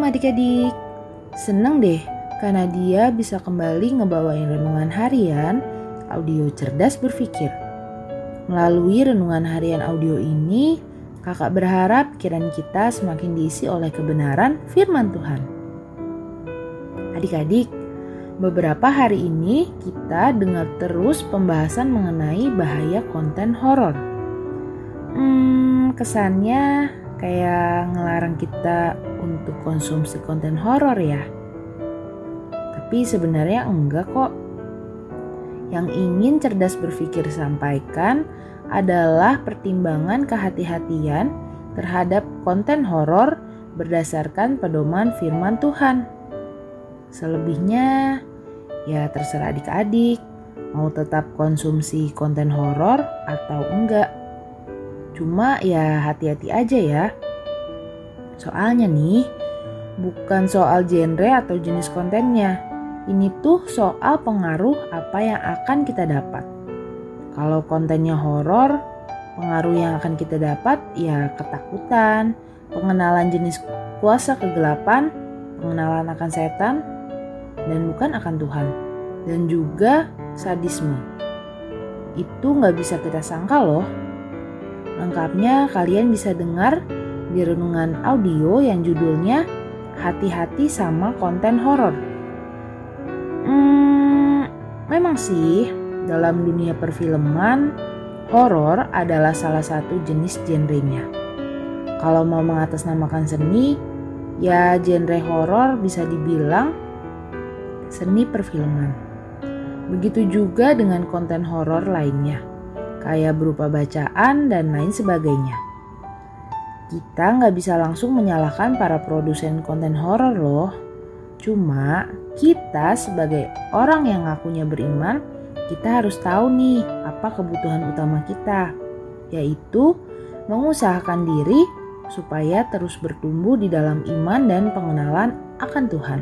Shalom adik-adik, seneng deh karena dia bisa kembali ngebawain renungan harian audio cerdas berpikir. Melalui renungan harian audio ini, kakak berharap pikiran kita semakin diisi oleh kebenaran firman Tuhan. Adik-adik, beberapa hari ini kita dengar terus pembahasan mengenai bahaya konten horor. Hmm, kesannya kayak ngelarang kita untuk konsumsi konten horor ya. Tapi sebenarnya enggak kok. Yang ingin cerdas berpikir sampaikan adalah pertimbangan kehati-hatian terhadap konten horor berdasarkan pedoman firman Tuhan. Selebihnya ya terserah adik-adik mau tetap konsumsi konten horor atau enggak. Cuma ya hati-hati aja ya. Soalnya nih, bukan soal genre atau jenis kontennya. Ini tuh soal pengaruh apa yang akan kita dapat. Kalau kontennya horor, pengaruh yang akan kita dapat ya ketakutan, pengenalan jenis kuasa kegelapan, pengenalan akan setan, dan bukan akan Tuhan. Dan juga sadisme. Itu nggak bisa kita sangka loh. Lengkapnya kalian bisa dengar di renungan audio yang judulnya Hati-hati sama konten horor. Hmm, memang sih dalam dunia perfilman horor adalah salah satu jenis genrenya. Kalau mau mengatasnamakan seni, ya genre horor bisa dibilang seni perfilman. Begitu juga dengan konten horor lainnya, kayak berupa bacaan dan lain sebagainya. Kita nggak bisa langsung menyalahkan para produsen konten horor loh. Cuma kita sebagai orang yang ngakunya beriman, kita harus tahu nih apa kebutuhan utama kita, yaitu mengusahakan diri supaya terus bertumbuh di dalam iman dan pengenalan akan Tuhan.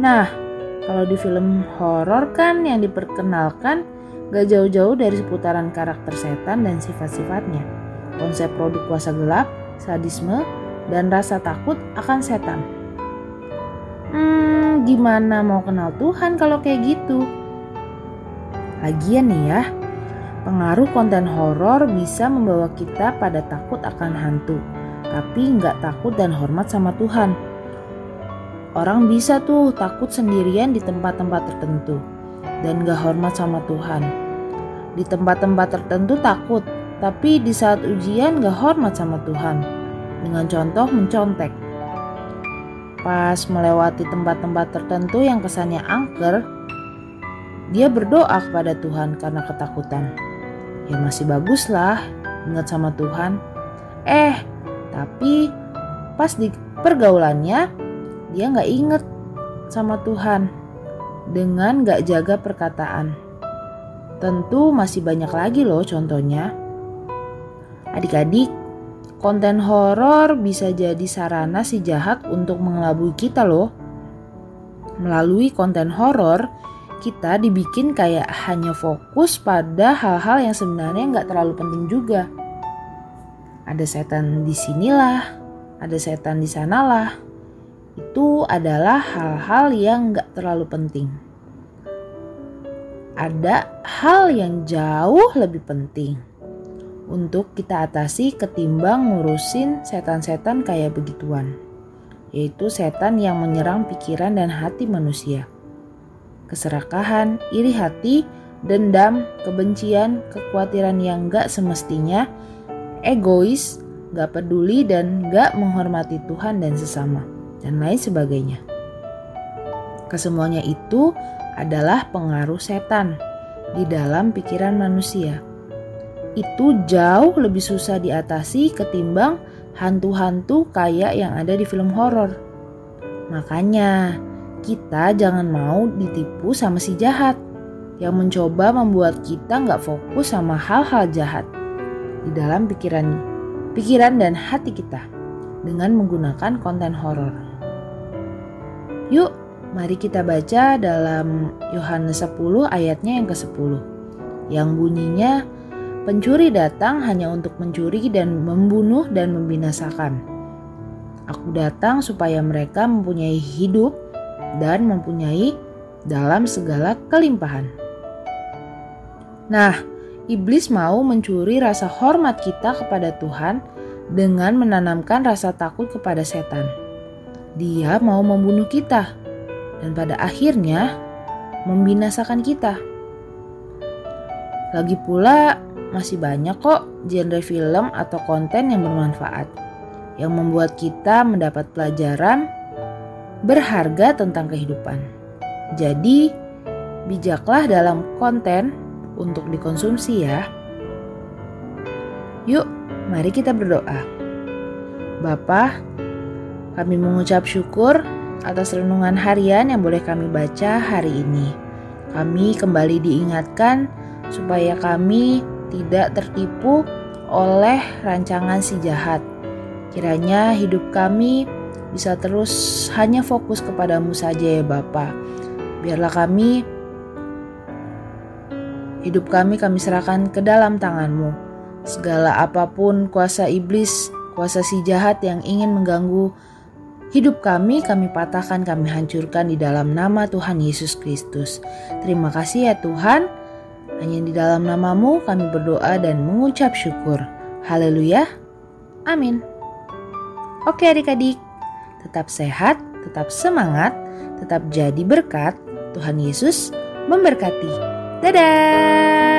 Nah, kalau di film horor kan yang diperkenalkan gak jauh-jauh dari seputaran karakter setan dan sifat-sifatnya konsep produk kuasa gelap, sadisme, dan rasa takut akan setan. Hmm, gimana mau kenal Tuhan kalau kayak gitu? Lagian nih ya, pengaruh konten horor bisa membawa kita pada takut akan hantu, tapi nggak takut dan hormat sama Tuhan. Orang bisa tuh takut sendirian di tempat-tempat tertentu dan gak hormat sama Tuhan. Di tempat-tempat tertentu takut, tapi di saat ujian gak hormat sama Tuhan. Dengan contoh mencontek. Pas melewati tempat-tempat tertentu yang kesannya angker, dia berdoa kepada Tuhan karena ketakutan. Ya masih bagus lah ingat sama Tuhan. Eh, tapi pas di pergaulannya dia gak inget sama Tuhan dengan gak jaga perkataan. Tentu masih banyak lagi loh contohnya. Adik-adik, konten horor bisa jadi sarana si jahat untuk mengelabui kita loh. Melalui konten horor, kita dibikin kayak hanya fokus pada hal-hal yang sebenarnya nggak terlalu penting juga. Ada setan di sinilah, ada setan di sanalah. Itu adalah hal-hal yang nggak terlalu penting. Ada hal yang jauh lebih penting untuk kita atasi ketimbang ngurusin setan-setan kayak begituan, yaitu setan yang menyerang pikiran dan hati manusia. Keserakahan, iri hati, dendam, kebencian, kekhawatiran yang gak semestinya, egois, gak peduli dan gak menghormati Tuhan dan sesama, dan lain sebagainya. Kesemuanya itu adalah pengaruh setan di dalam pikiran manusia itu jauh lebih susah diatasi ketimbang hantu-hantu kayak yang ada di film horor. Makanya, kita jangan mau ditipu sama si jahat yang mencoba membuat kita nggak fokus sama hal-hal jahat di dalam pikiran, pikiran dan hati kita dengan menggunakan konten horor. Yuk, mari kita baca dalam Yohanes 10 ayatnya yang ke-10 yang bunyinya Pencuri datang hanya untuk mencuri dan membunuh dan membinasakan. Aku datang supaya mereka mempunyai hidup dan mempunyai dalam segala kelimpahan. Nah, iblis mau mencuri rasa hormat kita kepada Tuhan dengan menanamkan rasa takut kepada setan. Dia mau membunuh kita, dan pada akhirnya membinasakan kita. Lagi pula, masih banyak kok genre film atau konten yang bermanfaat, yang membuat kita mendapat pelajaran berharga tentang kehidupan. Jadi, bijaklah dalam konten untuk dikonsumsi ya. Yuk, mari kita berdoa. Bapa, kami mengucap syukur atas renungan harian yang boleh kami baca hari ini. Kami kembali diingatkan supaya kami tidak tertipu oleh rancangan si jahat. Kiranya hidup kami bisa terus hanya fokus kepadamu saja ya Bapa. Biarlah kami Hidup kami kami serahkan ke dalam tanganmu. Segala apa pun kuasa iblis, kuasa si jahat yang ingin mengganggu hidup kami, kami patahkan, kami hancurkan di dalam nama Tuhan Yesus Kristus. Terima kasih ya Tuhan. Hanya di dalam namamu kami berdoa dan mengucap syukur. Haleluya. Amin. Oke adik-adik, tetap sehat, tetap semangat, tetap jadi berkat. Tuhan Yesus memberkati. Dadah!